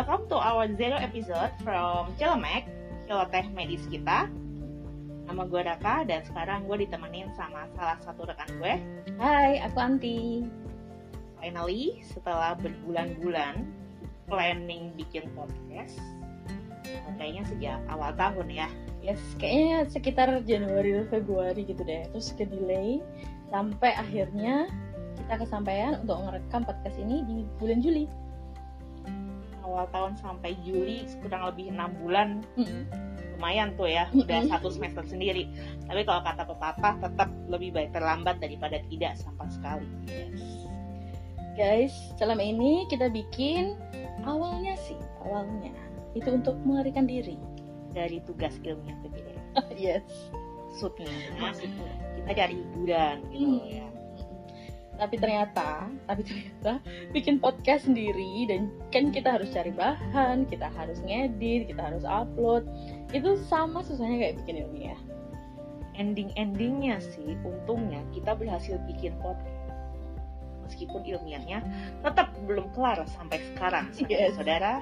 welcome to our zero episode from Cilemek, Ciloteh Medis kita. Nama gue Raka dan sekarang gue ditemenin sama salah satu rekan gue. Hai, aku Anti. Finally, setelah berbulan-bulan planning bikin podcast, kayaknya sejak awal tahun ya. Yes, kayaknya sekitar Januari atau Februari gitu deh. Terus ke delay sampai akhirnya kita kesampaian untuk merekam podcast ini di bulan Juli. Awal tahun sampai Juli kurang lebih enam bulan. Mm-mm. Lumayan tuh ya, udah satu semester sendiri. Tapi kalau kata pepatah tetap lebih baik terlambat daripada tidak sama sekali. Yes. Guys, selama ini kita bikin awalnya sih, awalnya itu untuk melarikan diri. Dari tugas ilmiah PPD. yes. Maksudnya, Maksudnya. kita cari hiburan gitu Hmm. ya. Tapi ternyata, tapi ternyata bikin podcast sendiri dan kan kita harus cari bahan, kita harus ngedit, kita harus upload. Itu sama susahnya kayak bikin ilmiah. ending-endingnya sih untungnya kita berhasil bikin podcast meskipun ilmiahnya tetap belum kelar sampai sekarang Yes. saudara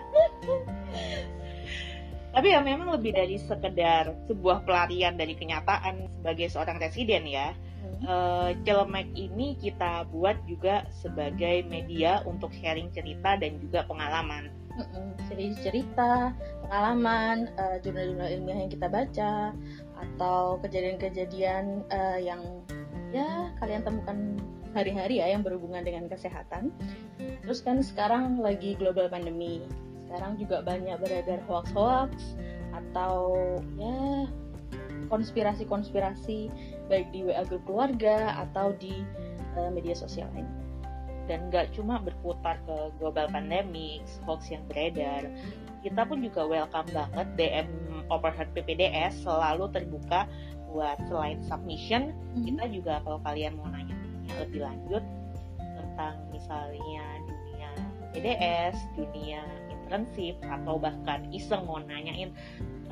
tapi ya memang lebih dari sekedar sebuah pelarian dari kenyataan sebagai seorang residen ya Eh, Celemek ini kita buat juga sebagai media untuk sharing cerita dan juga pengalaman. Mm-mm, Jadi cerita, pengalaman, eh, jurnal-jurnal ilmiah yang kita baca, atau kejadian-kejadian eh, yang ya kalian temukan hari-hari ya yang berhubungan dengan kesehatan. Terus kan sekarang lagi global pandemi, sekarang juga banyak beredar hoax-hoax atau ya konspirasi-konspirasi baik di WA grup keluarga atau di eh, media sosial lain. dan nggak cuma berputar ke global pandemic, hoax yang beredar. Kita pun juga welcome banget DM Overheard PPDS selalu terbuka buat selain submission, kita juga kalau kalian mau nanya lebih lanjut tentang misalnya dunia PDS, dunia internship atau bahkan iseng mau nanyain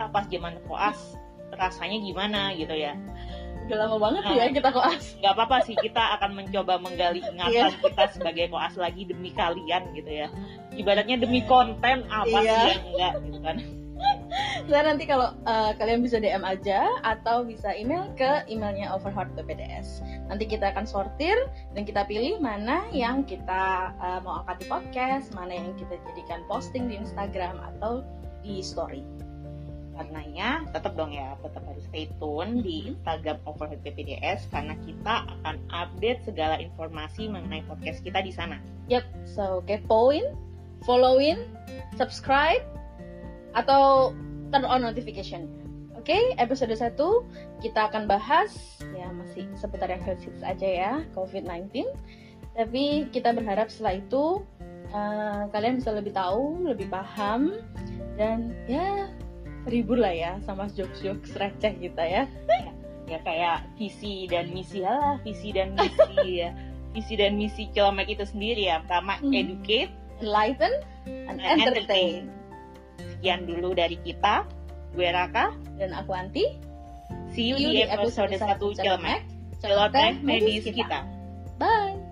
"Ah, pas zaman koas rasanya gimana gitu ya Udah lama banget tuh ya kita koas. nggak apa-apa sih kita akan mencoba menggali ingatan Iya. kita sebagai koas lagi demi kalian gitu ya ibaratnya demi konten apa Iya. sih yang enggak gitu kan Nah nanti kalau uh, kalian bisa DM aja atau bisa email ke emailnya Overheart PPDS. Nanti kita akan sortir dan kita pilih mana yang kita uh, mau angkat di podcast, mana yang kita jadikan posting di Instagram atau di story. Karenanya tetap dong ya tetap harus stay tune di Mhm. Instagram Overhead PPDS karena kita akan update segala informasi mengenai podcast kita di sana Yep, so kepoin, followin, subscribe, atau turn on notification. Oke, episode 1 kita akan bahas ya masih seputar yang health tips aja ya, COVID-19. Tapi kita berharap setelah itu eh, kalian bisa lebih tahu, lebih paham dan ya terhibur lah ya sama jokes-jokes receh kita ya. ya kayak visi dan misi lah visi dan misi ya visi dan misi Cilemek itu sendiri ya pertama Mhm. educate Enlighten and and entertain. sekian dulu dari kita gue Raka Dan aku Anti. see you di episode 1 Cilemek Celoteh medis kita Bye.